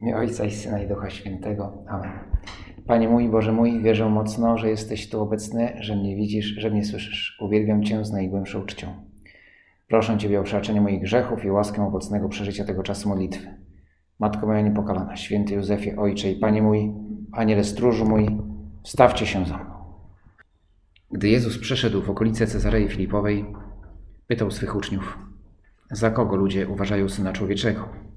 imię Ojca i Syna i Ducha Świętego. Amen. Panie mój, Boże mój, wierzę mocno, że jesteś tu obecny, że mnie widzisz, że mnie słyszysz. Uwielbiam Cię z najgłębszą czcią. Proszę Ciebie o przebaczenie moich grzechów i łaskę owocnego przeżycia tego czasu modlitwy. Matko moja niepokalana, święty Józefie, Ojcze i Panie mój, Aniele stróżu mój, stawcie się za mną. Gdy Jezus przeszedł w okolice Cezarei Filipowej, pytał swych uczniów, za kogo ludzie uważają Syna Człowieczego?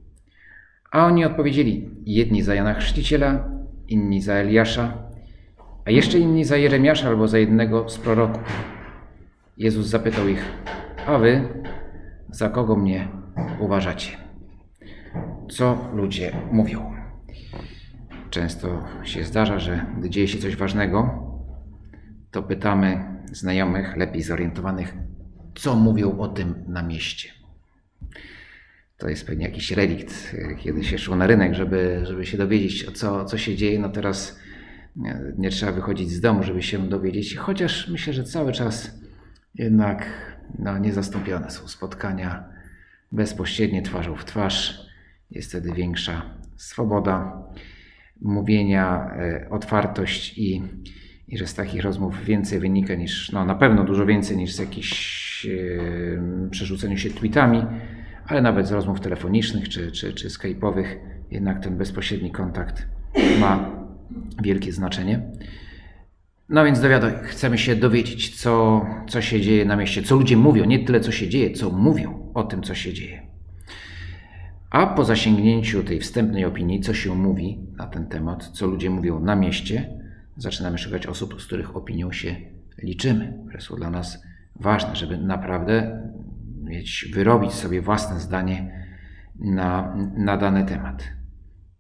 A oni odpowiedzieli, jedni za Jana Chrzciciela, inni za Eliasza, a jeszcze inni za Jeremiasza albo za jednego z proroków. Jezus zapytał ich, a wy za kogo mnie uważacie? Co ludzie mówią? Często się zdarza, że gdy dzieje się coś ważnego, to pytamy znajomych, lepiej zorientowanych, co mówią o tym na mieście. To jest pewnie jakiś relikt, kiedy się szło na rynek, żeby, żeby się dowiedzieć, co, co się dzieje. No teraz nie, nie trzeba wychodzić z domu, żeby się dowiedzieć, chociaż myślę, że cały czas jednak no, niezastąpione są spotkania bezpośrednie, twarzą w twarz. Jest wtedy większa swoboda mówienia, e, otwartość i, i że z takich rozmów więcej wynika niż, no na pewno dużo więcej niż z jakichś e, przerzuceniu się tweetami, ale nawet z rozmów telefonicznych czy, czy, czy skype'owych, jednak ten bezpośredni kontakt ma wielkie znaczenie. No więc chcemy się dowiedzieć, co, co się dzieje na mieście, co ludzie mówią, nie tyle co się dzieje, co mówią o tym, co się dzieje. A po zasięgnięciu tej wstępnej opinii, co się mówi na ten temat, co ludzie mówią na mieście, zaczynamy szukać osób, z których opinią się liczymy, które są dla nas ważne, żeby naprawdę mieć, wyrobić sobie własne zdanie na, na dany temat.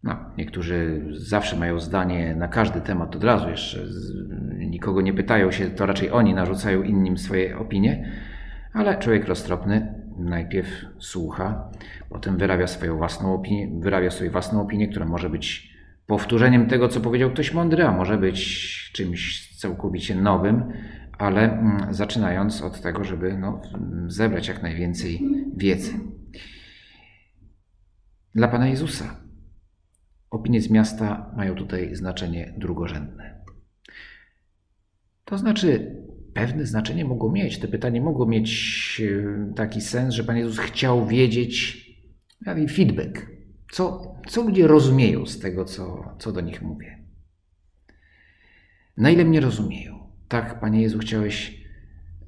No, niektórzy zawsze mają zdanie na każdy temat od razu, jeszcze nikogo nie pytają się, to raczej oni narzucają innym swoje opinie, ale człowiek roztropny najpierw słucha, potem wyrabia swoją własną opinię, wyrabia sobie własną opinię, która może być powtórzeniem tego, co powiedział ktoś mądry, a może być czymś całkowicie nowym, ale zaczynając od tego, żeby no, zebrać jak najwięcej wiedzy. Dla Pana Jezusa opinie z miasta mają tutaj znaczenie drugorzędne. To znaczy, pewne znaczenie mogło mieć. Te pytania mogło mieć taki sens, że Pan Jezus chciał wiedzieć, feedback, co, co ludzie rozumieją z tego, co, co do nich mówię. Na ile mnie rozumieją? Tak, Panie Jezu, chciałeś,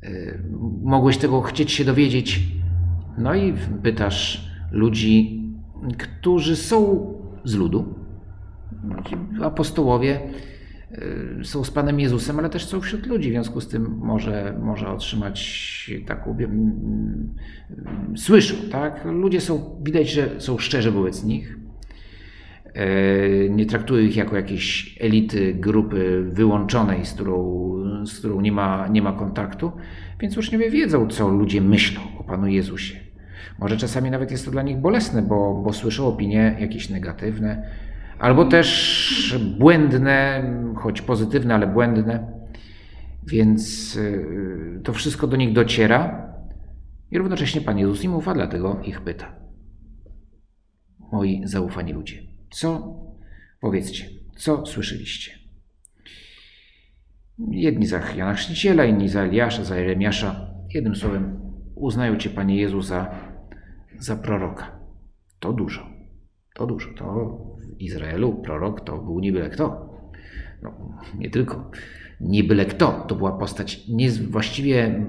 yy, mogłeś tego chcieć się dowiedzieć. No i pytasz ludzi, którzy są z ludu. Apostołowie y, są z Panem Jezusem, ale też są wśród ludzi, w związku z tym może, może otrzymać taką. Słyszą, tak? Ludzie są, widać, że są szczerzy wobec nich. Y, nie traktują ich jako jakieś elity, grupy wyłączonej, z którą, z którą nie, ma, nie ma kontaktu, więc uczniowie wiedzą, co ludzie myślą o Panu Jezusie. Może czasami nawet jest to dla nich bolesne, bo, bo słyszą opinie jakieś negatywne, albo też błędne, choć pozytywne, ale błędne. Więc y, to wszystko do nich dociera i równocześnie Pan Jezus im ufa, dlatego ich pyta. Moi zaufani ludzie, co powiedzcie, co słyszeliście? Jedni za Chrzciciela, inni za Eliasza, za Jeremiasza. Jednym słowem, uznają Cię, Panie Jezu, za, za proroka. To dużo. To dużo. To w Izraelu prorok to był nie byle kto. No, nie tylko nie byle kto. To była postać, nie, właściwie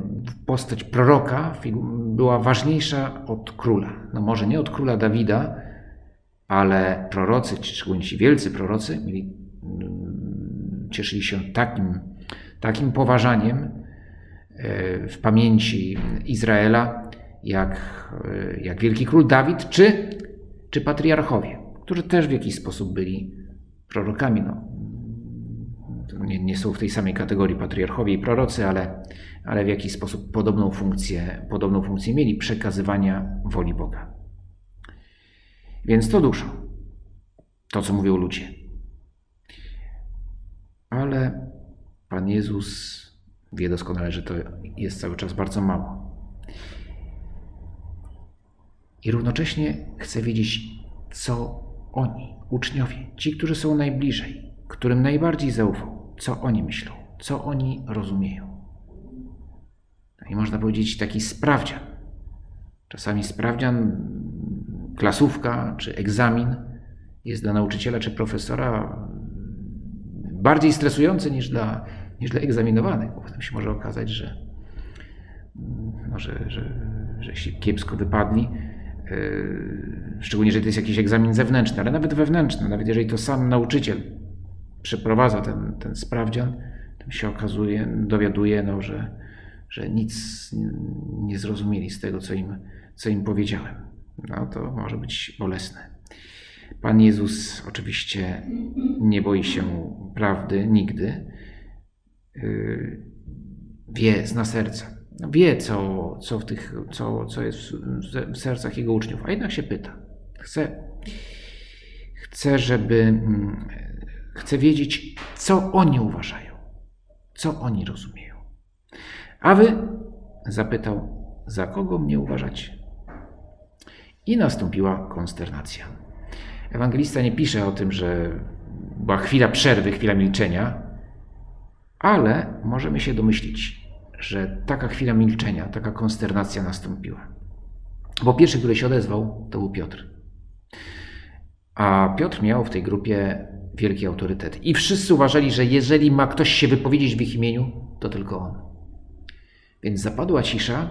postać proroka była ważniejsza od króla. No może nie od króla Dawida, ale prorocy, szczególnie ci wielcy prorocy, mieli, cieszyli się takim, takim poważaniem w pamięci Izraela, jak, jak wielki król Dawid, czy, czy patriarchowie, którzy też w jakiś sposób byli prorokami. No, nie, nie są w tej samej kategorii patriarchowie i prorocy, ale, ale w jakiś sposób podobną funkcję, podobną funkcję mieli przekazywania woli Boga. Więc to dużo, to co mówią ludzie. Ale Pan Jezus wie doskonale, że to jest cały czas bardzo mało. I równocześnie chce wiedzieć, co oni, uczniowie, ci, którzy są najbliżej, którym najbardziej zaufał, co oni myślą, co oni rozumieją. I można powiedzieć taki sprawdzian. Czasami sprawdzian, klasówka czy egzamin jest dla nauczyciela czy profesora bardziej stresujący niż dla, niż dla egzaminowanych, bo potem się może okazać, że, no, że, że, że się kiepsko wypadli, yy, szczególnie jeżeli to jest jakiś egzamin zewnętrzny, ale nawet wewnętrzny, nawet jeżeli to sam nauczyciel przeprowadza ten, ten sprawdzian, to się okazuje, dowiaduje, no, że, że nic nie zrozumieli z tego, co im, co im powiedziałem. No to może być bolesne. Pan Jezus oczywiście nie boi się prawdy nigdy. Yy, wie, zna serca. Wie, co, co, w tych, co, co jest w sercach jego uczniów, a jednak się pyta. Chce, chce, żeby, mm, chce wiedzieć, co oni uważają, co oni rozumieją. A wy? Zapytał, za kogo mnie uważacie? I nastąpiła konsternacja. Ewangelista nie pisze o tym, że była chwila przerwy, chwila milczenia, ale możemy się domyślić, że taka chwila milczenia, taka konsternacja nastąpiła. Bo pierwszy, który się odezwał, to był Piotr. A Piotr miał w tej grupie wielki autorytet. I wszyscy uważali, że jeżeli ma ktoś się wypowiedzieć w ich imieniu, to tylko on. Więc zapadła cisza,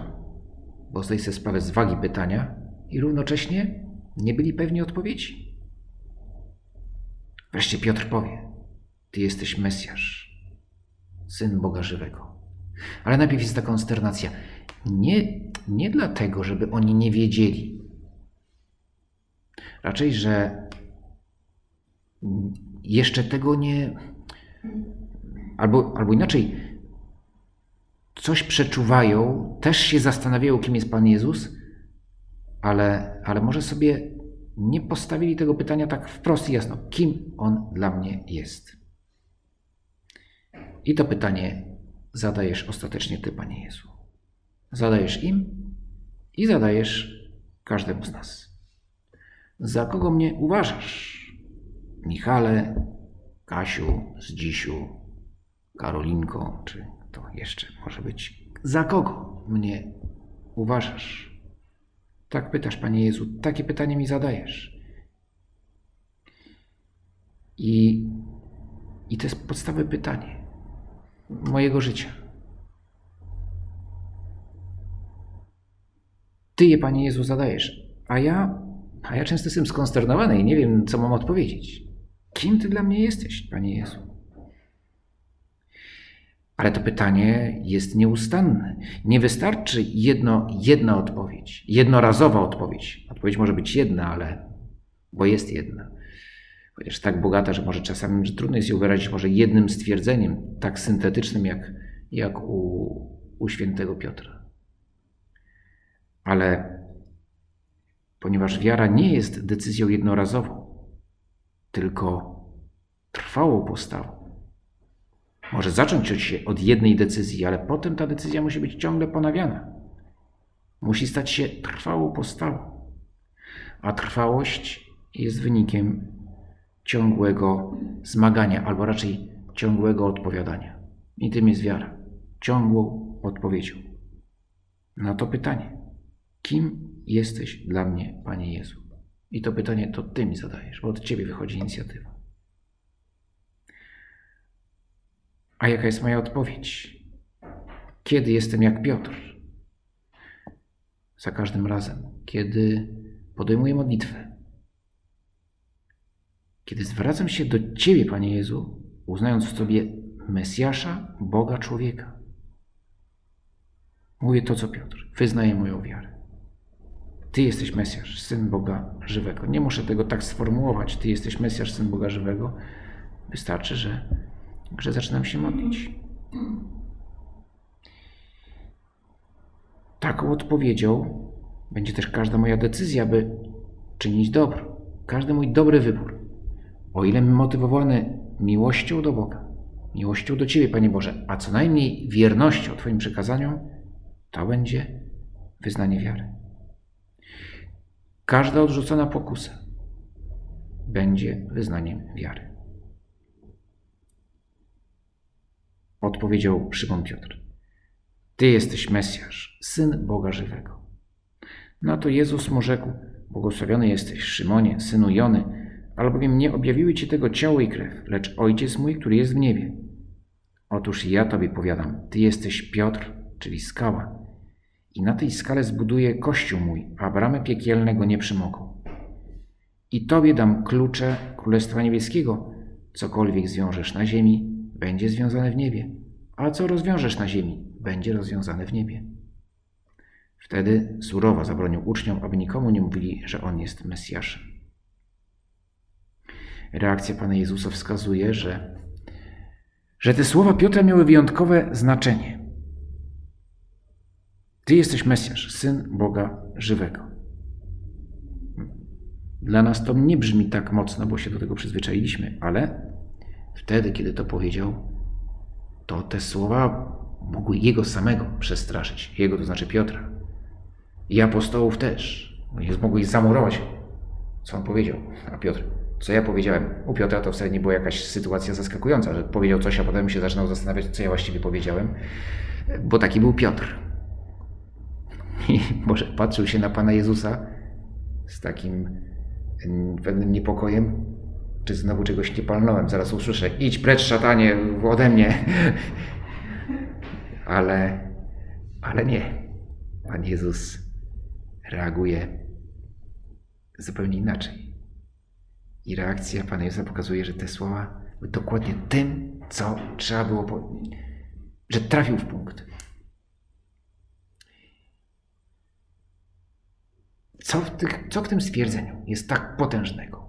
bo zdaj sobie sprawę z wagi pytania i równocześnie nie byli pewni odpowiedzi. Wreszcie Piotr powie: Ty jesteś Mesjasz, syn Boga żywego. Ale najpierw jest ta konsternacja. Nie, nie dlatego, żeby oni nie wiedzieli. Raczej, że jeszcze tego nie. Albo, albo inaczej, coś przeczuwają, też się zastanawiają, kim jest Pan Jezus, ale, ale może sobie nie postawili tego pytania tak wprost i jasno, kim On dla mnie jest. I to pytanie zadajesz ostatecznie Ty, Panie Jezu. Zadajesz im i zadajesz każdemu z nas. Za kogo mnie uważasz? Michale, Kasiu, Zdzisiu, Karolinko, czy to jeszcze może być. Za kogo mnie uważasz? Tak pytasz, Panie Jezu, takie pytanie mi zadajesz. I, i to jest podstawowe pytanie mojego życia. Ty je, Panie Jezu, zadajesz, a ja, a ja często jestem skonsternowany i nie wiem, co mam odpowiedzieć. Kim Ty dla mnie jesteś, Panie Jezu? Ale to pytanie jest nieustanne. Nie wystarczy jedno, jedna odpowiedź, jednorazowa odpowiedź. Odpowiedź może być jedna, ale bo jest jedna. Chociaż tak bogata, że może czasami że trudno jest ją wyrazić może jednym stwierdzeniem, tak syntetycznym jak, jak u, u świętego Piotra. Ale ponieważ wiara nie jest decyzją jednorazową, tylko trwałą postawą, może zacząć się od jednej decyzji, ale potem ta decyzja musi być ciągle ponawiana. Musi stać się trwałą postawą. A trwałość jest wynikiem ciągłego zmagania, albo raczej ciągłego odpowiadania. I tym jest wiara. Ciągłą odpowiedzią. Na to pytanie. Kim jesteś dla mnie, Panie Jezu? I to pytanie to Ty mi zadajesz, bo od Ciebie wychodzi inicjatywa. A jaka jest moja odpowiedź? Kiedy jestem jak Piotr? Za każdym razem, kiedy podejmuję modlitwę, kiedy zwracam się do Ciebie, Panie Jezu, uznając w Tobie Mesjasza, Boga, człowieka. Mówię to, co Piotr. Wyznaję moją wiarę. Ty jesteś Mesjasz, Syn Boga żywego. Nie muszę tego tak sformułować. Ty jesteś Mesjasz, Syn Boga żywego. Wystarczy, że że zaczynam się modlić. Taką odpowiedzią będzie też każda moja decyzja, by czynić dobro. Każdy mój dobry wybór. O ile motywowany miłością do Boga, miłością do Ciebie, Panie Boże, a co najmniej wiernością Twoim przekazaniom, to będzie wyznanie wiary. Każda odrzucona pokusa będzie wyznaniem wiary. Odpowiedział Szymon Piotr. Ty jesteś Mesjasz, Syn Boga żywego. Na to Jezus mu rzekł, błogosławiony jesteś, Szymonie, synu Jony, albowiem nie objawiły ci tego ciało i krew, lecz Ojciec mój, który jest w niebie. Otóż ja tobie powiadam, ty jesteś Piotr, czyli skała, i na tej skale zbuduję kościół mój, a bramy piekielne go nie przymogą. I tobie dam klucze Królestwa Niebieskiego. Cokolwiek zwiążesz na ziemi, będzie związane w niebie, a co rozwiążesz na ziemi, będzie rozwiązane w niebie. Wtedy surowo zabronił uczniom, aby nikomu nie mówili, że on jest Mesjaszem. Reakcja Pana Jezusa wskazuje, że, że te słowa Piotra miały wyjątkowe znaczenie. Ty jesteś Mesjasz, syn Boga żywego. Dla nas to nie brzmi tak mocno, bo się do tego przyzwyczailiśmy, ale wtedy, kiedy to powiedział, to te słowa mogły jego samego przestraszyć. Jego, to znaczy Piotra. I apostołów też. Mogły ich zamurować, co on powiedział. A Piotr, co ja powiedziałem? U Piotra to wcale nie była jakaś sytuacja zaskakująca, że powiedział coś, a potem się zaczynał zastanawiać, co ja właściwie powiedziałem, bo taki był Piotr. I może patrzył się na Pana Jezusa z takim pewnym niepokojem, czy znowu czegoś nie palnąłem. Zaraz usłyszę, idź precz szatanie ode mnie. ale, ale nie. Pan Jezus reaguje zupełnie inaczej. I reakcja Pana Jezusa pokazuje, że te słowa były dokładnie tym, co trzeba było, po... że trafił w punkt. Co w, tych, co w tym stwierdzeniu jest tak potężnego?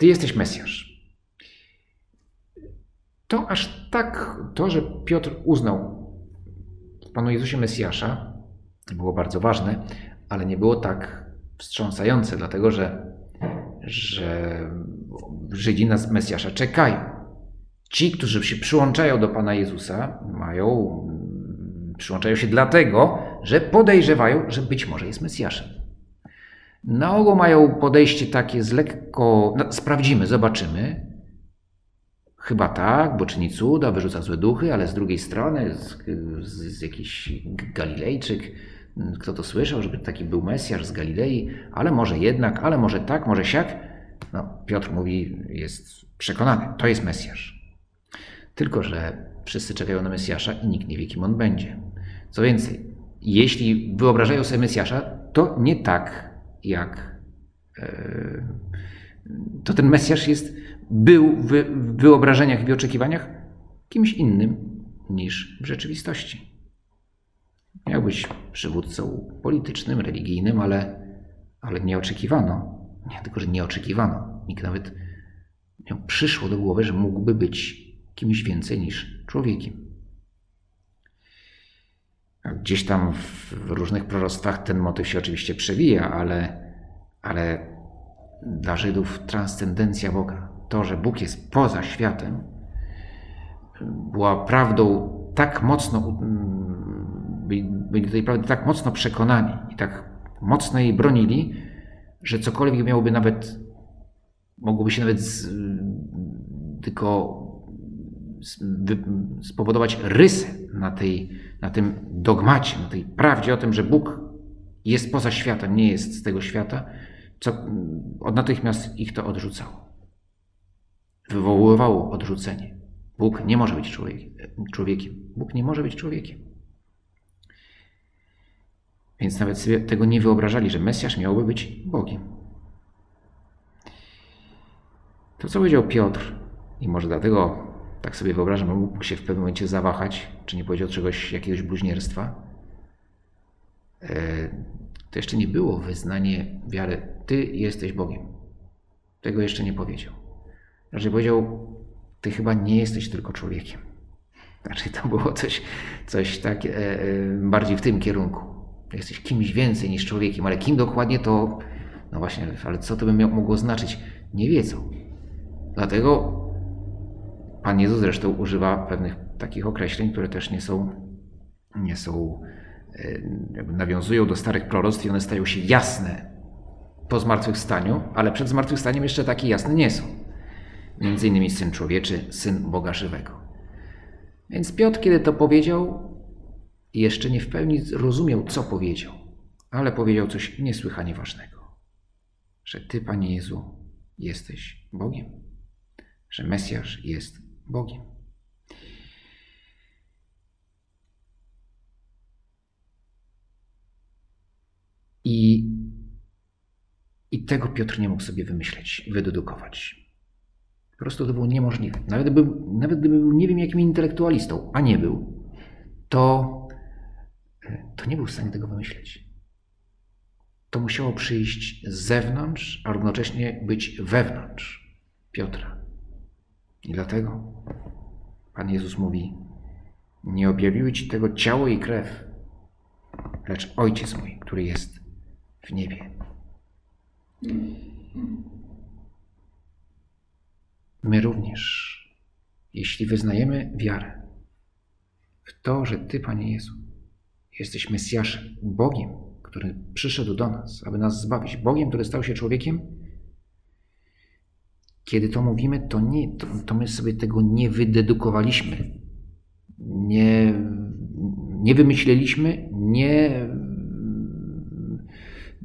Ty jesteś Mesjasz. To aż tak, to, że Piotr uznał w Panu Jezusie Mesjasza, było bardzo ważne, ale nie było tak wstrząsające, dlatego że, że Żydzi na Mesjasza czekają. Ci, którzy się przyłączają do Pana Jezusa, mają, przyłączają się dlatego, że podejrzewają, że być może jest Mesjaszem. Na ogół mają podejście takie z lekko, no, sprawdzimy, zobaczymy. Chyba tak, bo czyni cuda, wyrzuca złe duchy, ale z drugiej strony z, z, z jakiś Galilejczyk, kto to słyszał, żeby taki był Mesjasz z Galilei, ale może jednak, ale może tak, może siak. No, Piotr mówi, jest przekonany, to jest Mesjasz. Tylko, że wszyscy czekają na Mesjasza i nikt nie wie, kim on będzie. Co więcej, jeśli wyobrażają sobie Mesjasza, to nie tak, jak e, to ten Mesjasz jest, był w wyobrażeniach i oczekiwaniach kimś innym niż w rzeczywistości. Miał być przywódcą politycznym, religijnym, ale, ale nie oczekiwano. Nie tylko, że nie oczekiwano. Nikt nawet nie przyszło do głowy, że mógłby być kimś więcej niż człowiekiem. Gdzieś tam w różnych proroctwach ten motyw się oczywiście przewija, ale, ale dla Żydów transcendencja Boga, to, że Bóg jest poza światem, była prawdą tak mocno, byli do tej prawdy tak mocno przekonani i tak mocno jej bronili, że cokolwiek miałoby nawet, mogłoby się nawet z, tylko spowodować rysę na, tej, na tym dogmacie, na tej prawdzie o tym, że Bóg jest poza światem, nie jest z tego świata, co od natychmiast ich to odrzucało. Wywoływało odrzucenie. Bóg nie może być człowiekiem. Bóg nie może być człowiekiem. Więc nawet sobie tego nie wyobrażali, że Mesjasz miałby być Bogiem. To, co powiedział Piotr, i może dlatego tak sobie wyobrażam, mógł się w pewnym momencie zawahać, czy nie powiedział czegoś, jakiegoś bluźnierstwa, e, to jeszcze nie było wyznanie wiary. Ty jesteś Bogiem. Tego jeszcze nie powiedział. Raczej powiedział, ty chyba nie jesteś tylko człowiekiem. Znaczy to było coś, coś tak e, e, bardziej w tym kierunku. Jesteś kimś więcej niż człowiekiem, ale kim dokładnie to, no właśnie, ale co to by mogło znaczyć? Nie wiedzą. Dlatego Pan Jezus zresztą używa pewnych takich określeń, które też nie są, nie są jakby nawiązują do starych proroctw i one stają się jasne po zmartwychwstaniu, ale przed zmartwychwstaniem jeszcze takie jasne nie są. Między innymi Syn Człowieczy, Syn Boga Żywego. Więc Piotr, kiedy to powiedział, jeszcze nie w pełni rozumiał, co powiedział, ale powiedział coś niesłychanie ważnego. Że Ty, Panie Jezu, jesteś Bogiem. Że Mesjasz jest Bogiem. I, I tego Piotr nie mógł sobie wymyśleć wydedukować. Po prostu to było niemożliwe. Nawet gdyby, nawet gdyby był nie wiem jakim intelektualistą, a nie był, to, to nie był w stanie tego wymyśleć. To musiało przyjść z zewnątrz, a równocześnie być wewnątrz Piotra. I dlatego Pan Jezus mówi: Nie objawiły ci tego ciało i krew, lecz Ojciec mój, który jest w niebie. My również, jeśli wyznajemy wiarę w to, że Ty, Panie Jezu, jesteś Mesjaszem, Bogiem, który przyszedł do nas, aby nas zbawić, Bogiem, który stał się człowiekiem, kiedy to mówimy, to, nie, to, to my sobie tego nie wydedukowaliśmy, nie, nie wymyśleliśmy, nie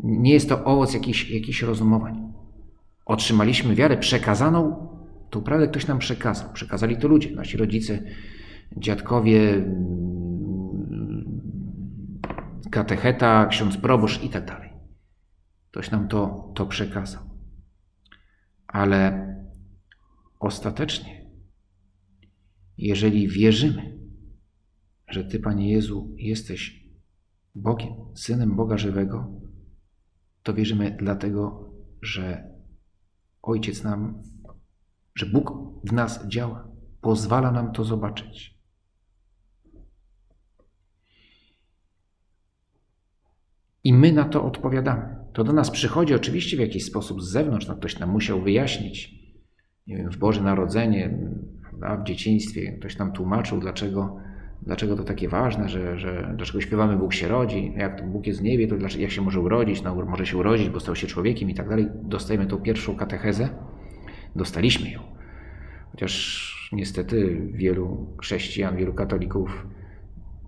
nie jest to owoc jakichś, jakichś rozumowań. Otrzymaliśmy wiarę przekazaną, to prawdę ktoś nam przekazał. Przekazali to ludzie, nasi rodzice, dziadkowie, katecheta, ksiądz proboszcz i tak dalej. Ktoś nam to, to przekazał. Ale ostatecznie, jeżeli wierzymy, że Ty, Panie Jezu, jesteś Bogiem, Synem Boga Żywego, to wierzymy dlatego, że Ojciec nam, że Bóg w nas działa, pozwala nam to zobaczyć. I my na to odpowiadamy. To do nas przychodzi oczywiście w jakiś sposób z zewnątrz, no ktoś nam musiał wyjaśnić, nie wiem, w Boże Narodzenie, w dzieciństwie, ktoś nam tłumaczył, dlaczego dlaczego to takie ważne, że, że dlaczego śpiewamy Bóg się rodzi, jak to Bóg jest w niebie, to dlaczego, jak się może urodzić, no może się urodzić, bo stał się człowiekiem i tak dalej. Dostajemy tą pierwszą katechezę, dostaliśmy ją. Chociaż niestety wielu chrześcijan, wielu katolików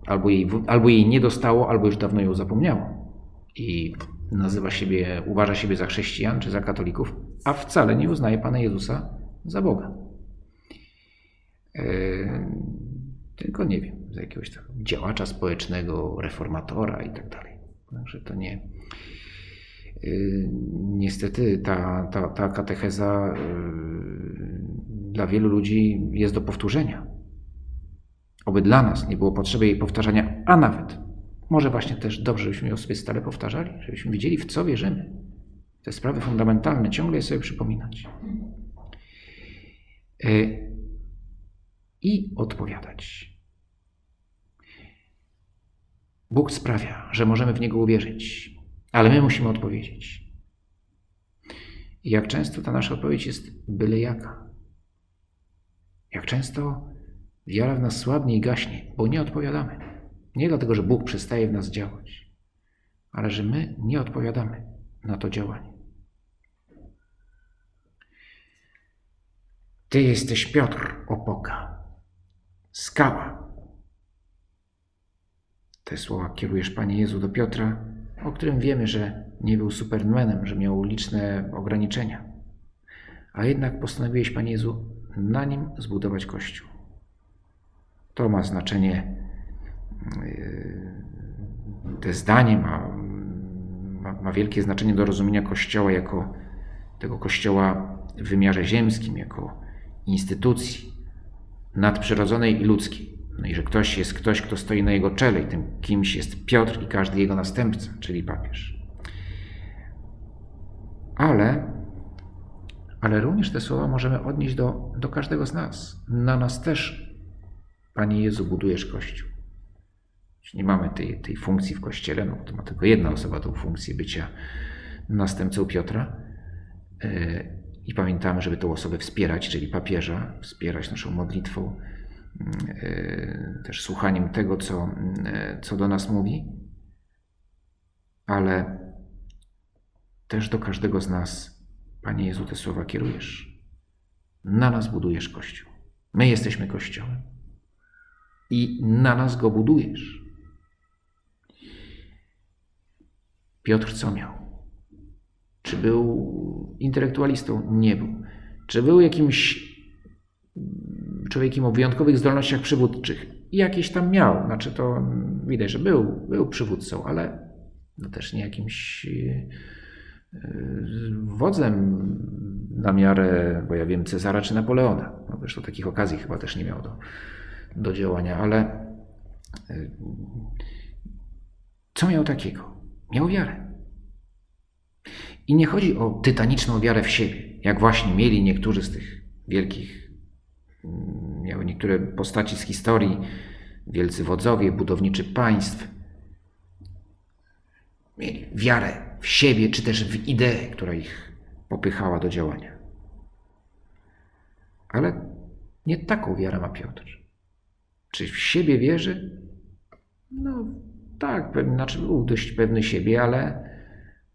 albo jej, albo jej nie dostało, albo już dawno ją zapomniało. I nazywa siebie, uważa siebie za chrześcijan czy za katolików, a wcale nie uznaje Pana Jezusa za Boga. Yy, tylko nie wiem za jakiegoś tam działacza społecznego, reformatora i tak dalej. Także to nie. Y, niestety ta, ta, ta katecheza y, dla wielu ludzi jest do powtórzenia. Oby dla nas nie było potrzeby jej powtarzania, a nawet może właśnie też dobrze, żebyśmy ją sobie stale powtarzali, żebyśmy wiedzieli, w co wierzymy. Te sprawy fundamentalne, ciągle je sobie przypominać. Y, I odpowiadać. Bóg sprawia, że możemy w Niego uwierzyć, ale my musimy odpowiedzieć. I jak często ta nasza odpowiedź jest byle jaka. Jak często wiara w nas słabnie i gaśnie, bo nie odpowiadamy. Nie dlatego, że Bóg przestaje w nas działać, ale że my nie odpowiadamy na to działanie. Ty jesteś Piotr Opoka, skała, te słowa kierujesz, Panie Jezu, do Piotra, o którym wiemy, że nie był supermanem, że miał liczne ograniczenia. A jednak postanowiłeś, Panie Jezu, na nim zbudować Kościół. To ma znaczenie, te zdanie ma, ma, ma wielkie znaczenie do rozumienia Kościoła jako tego Kościoła w wymiarze ziemskim, jako instytucji nadprzyrodzonej i ludzkiej. No i że ktoś jest ktoś, kto stoi na jego czele, i tym kimś jest Piotr i każdy jego następca, czyli papież. Ale, ale również te słowa możemy odnieść do, do każdego z nas. Na nas też, Panie Jezu, budujesz Kościół. Nie mamy tej, tej funkcji w Kościele, no to ma tylko jedna osoba tą funkcję bycia następcą Piotra. E, I pamiętamy, żeby tą osobę wspierać, czyli papieża, wspierać naszą modlitwą, E, też słuchaniem tego, co, e, co do nas mówi, ale, też do każdego z nas, Panie Jezu, te słowa kierujesz. Na nas budujesz Kościół. My jesteśmy Kościołem. I na nas go budujesz. Piotr co miał? Czy był intelektualistą? Nie był. Czy był jakimś człowiekiem o wyjątkowych zdolnościach przywódczych? Jakieś tam miał. Znaczy to widać, że był, był przywódcą, ale no też nie jakimś wodzem na miarę, bo ja wiem, Cezara czy Napoleona. No zresztą takich okazji chyba też nie miał do, do działania, ale y, co miał takiego? Miał wiarę. I nie chodzi o tytaniczną wiarę w siebie, jak właśnie mieli niektórzy z tych wielkich, mm, miały niektóre postaci z historii, wielcy wodzowie, budowniczy państw. Mieli wiarę w siebie, czy też w ideę, która ich popychała do działania. Ale nie taką wiarę ma Piotr. Czy w siebie wierzy? No tak, znaczy był dość pewny siebie, ale,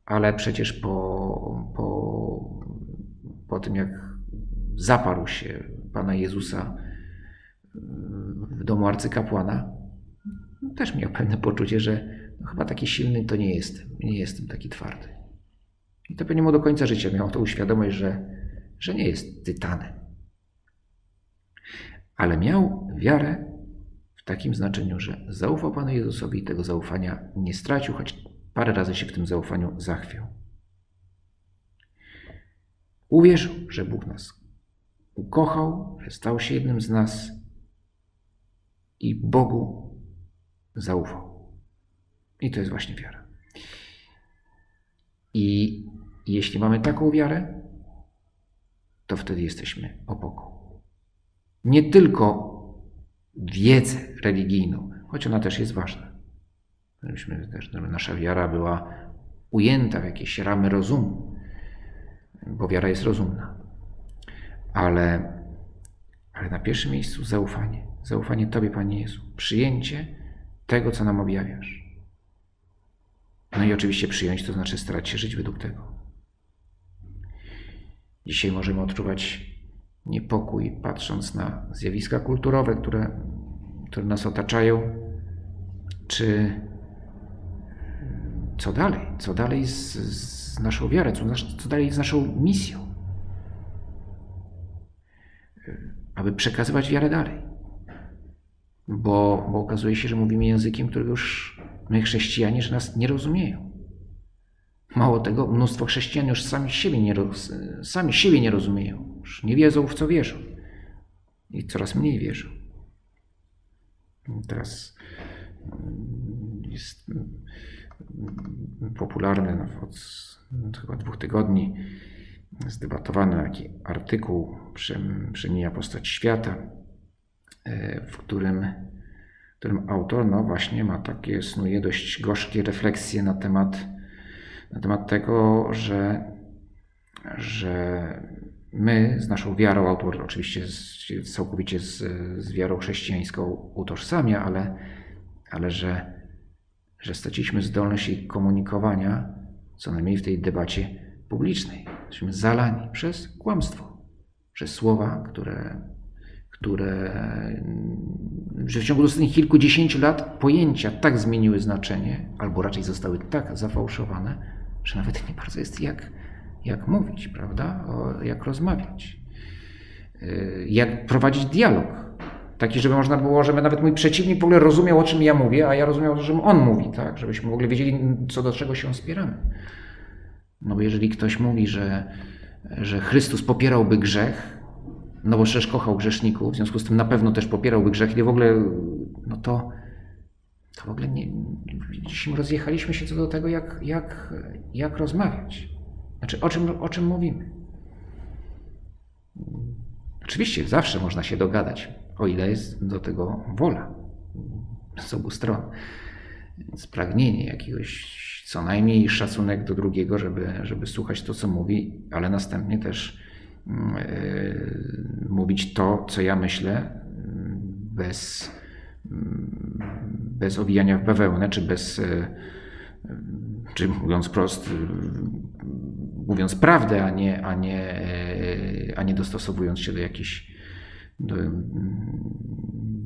ale przecież po, po, po tym, jak zaparł się Pana Jezusa w domu arcykapłana, też miał pewne poczucie, że no chyba taki silny to nie jestem. Nie jestem taki twardy. I to pewnie mu do końca życia miał to uświadomość, że, że nie jest tytanem. Ale miał wiarę w takim znaczeniu, że zaufał Panu Jezusowi i tego zaufania nie stracił, choć parę razy się w tym zaufaniu zachwiał. Uwierzył, że Bóg nas ukochał, że stał się jednym z nas i Bogu zaufał. I to jest właśnie wiara. I jeśli mamy taką wiarę, to wtedy jesteśmy opoką. Nie tylko wiedzę religijną, choć ona też jest ważna. Żebyśmy też, żeby nasza wiara była ujęta w jakieś ramy rozumu, bo wiara jest rozumna. Ale, ale na pierwszym miejscu zaufanie. Zaufanie Tobie, Panie Jezu. Przyjęcie tego, co nam objawiasz. No i oczywiście przyjąć to znaczy starać się żyć według tego. Dzisiaj możemy odczuwać niepokój, patrząc na zjawiska kulturowe, które, które nas otaczają, czy co dalej? Co dalej z, z naszą wiarą? Co, co dalej z naszą misją? Aby przekazywać wiarę dalej. Bo, bo okazuje się, że mówimy językiem, którego już My, chrześcijanie, że nas nie rozumieją. Mało tego, mnóstwo chrześcijan już sami siebie nie, sami siebie nie rozumieją. Już nie wiedzą, w co wierzą. I coraz mniej wierzą. Teraz mm, jest mm, popularny no, od chyba dwóch tygodni zdebatowany taki artykuł Przemija postać świata, e, w którym którym autor no właśnie ma takie, snuje dość gorzkie refleksje na temat, na temat tego, że, że my z naszą wiarą, autor oczywiście z, całkowicie z, z wiarą chrześcijańską utożsamia, ale, ale że, że straciliśmy zdolność jej komunikowania, co najmniej w tej debacie publicznej. Jesteśmy zalani przez kłamstwo, przez słowa, które które że w ciągu ostatnich kilkudziesięciu lat pojęcia tak zmieniły znaczenie, albo raczej zostały tak zafałszowane, że nawet nie bardzo jest jak, jak mówić, prawda? O, jak rozmawiać. Y, jak prowadzić dialog. Taki, żeby można było, żeby nawet mój przeciwnik w ogóle rozumiał, o czym ja mówię, a ja rozumiał, o czym on mówi, tak? Żebyśmy w ogóle wiedzieli, co do czego się spieramy. No bo jeżeli ktoś mówi, że, że Chrystus popierałby grzech, no bo przecież kochał grzeszników, w związku z tym na pewno też popierałby grzech i w ogóle, no to, to w ogóle nie, rozjechaliśmy się co do tego, jak, jak, jak rozmawiać. Znaczy, o czym, o czym mówimy. Oczywiście zawsze można się dogadać, o ile jest do tego wola z obu stron. Więc pragnienie jakiegoś, co najmniej szacunek do drugiego, żeby, żeby słuchać to, co mówi, ale następnie też E, mówić to, co ja myślę, bez, bez owijania w bawełnę, czy bez, e, czy mówiąc prost, mówiąc prawdę, a nie, a nie, e, a nie dostosowując się do jakichś, do,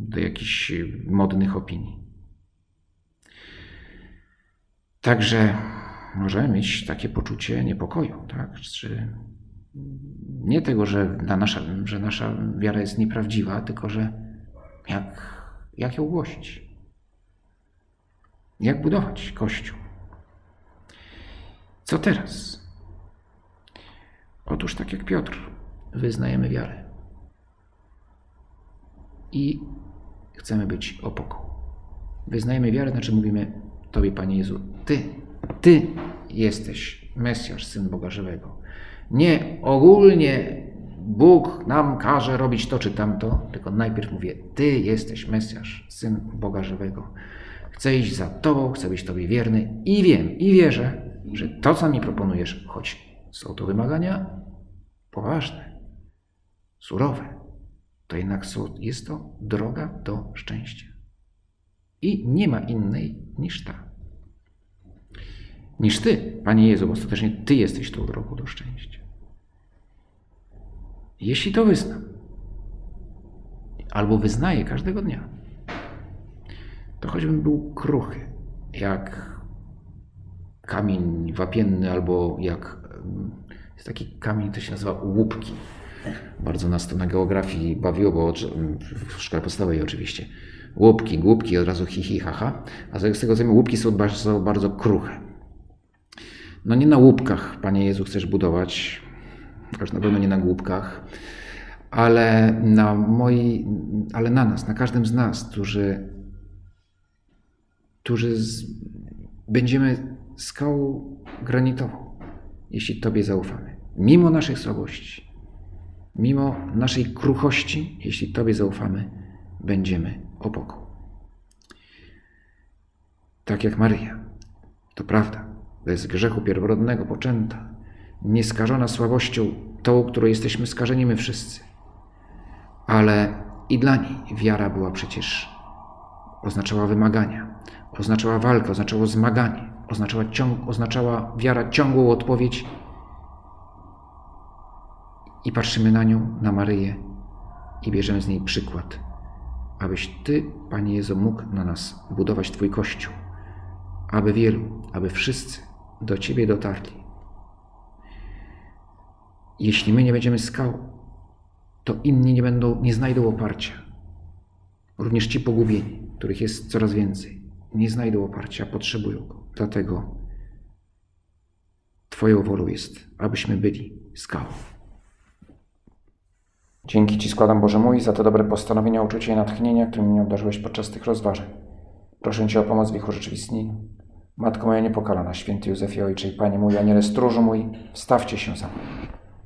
do jakichś modnych opinii. Także możemy mieć takie poczucie niepokoju, tak? Czy nie tego, że nasza, że nasza wiara jest nieprawdziwa, tylko że jak, jak ją głosić? Jak budować Kościół? Co teraz? Otóż tak jak Piotr, wyznajemy wiarę i chcemy być opoką. Wyznajemy wiarę, znaczy mówimy Tobie, Panie Jezu, Ty, Ty jesteś Mesjasz, Syn Boga Żywego. Nie ogólnie Bóg nam każe robić to czy tamto, tylko najpierw mówię, Ty jesteś Mesjasz, Syn Boga Żywego. Chcę iść za Tobą, chcę być Tobie wierny i wiem, i wierzę, że to, co mi proponujesz, choć są to wymagania poważne, surowe, to jednak jest to droga do szczęścia. I nie ma innej niż ta. Niż Ty, Panie Jezu, bo ostatecznie Ty jesteś tą drogą do szczęścia. Jeśli to wyznam, albo wyznaję każdego dnia, to choćbym był kruchy, jak kamień wapienny, albo jak jest taki kamień, to się nazywa łupki. Bardzo nas to na geografii bawiło, bo w szkole podstawowej oczywiście. Łupki, głupki, od razu hi, hi, ha, ha. A z tego wiem, łupki są bardzo, bardzo kruche. No nie na łupkach, Panie Jezu, chcesz budować, już na pewno nie na głupkach, ale na moi, ale na nas, na każdym z nas, którzy, którzy z, będziemy skałą granitową, jeśli Tobie zaufamy. Mimo naszych słabości, mimo naszej kruchości, jeśli Tobie zaufamy, będziemy opoką. Tak jak Maryja. To prawda, bez grzechu pierworodnego poczęta, nieskażona słabością, tą, którą jesteśmy skażeni my wszyscy. Ale i dla niej wiara była przecież, oznaczała wymagania, oznaczała walkę, oznaczało zmaganie, oznaczała, ciąg, oznaczała wiara ciągłą odpowiedź. I patrzymy na nią, na Maryję i bierzemy z niej przykład, abyś Ty, Panie Jezu, mógł na nas budować Twój Kościół, aby wielu, aby wszyscy do Ciebie dotarli. Jeśli my nie będziemy skał, to inni nie, będą, nie znajdą oparcia. Również ci pogubieni, których jest coraz więcej, nie znajdą oparcia, potrzebują go. Dlatego Twoją wolą jest, abyśmy byli skałą. Dzięki Ci składam, Boże mój, za te dobre postanowienia, uczucie i natchnienia, którymi mnie obdarzyłeś podczas tych rozważań. Proszę Cię o pomoc w ich urzeczywistnieniu. Matko moja niepokalana, święty Józefie Ojcze i Panie mój, aniele stróżu mój, wstawcie się za mną.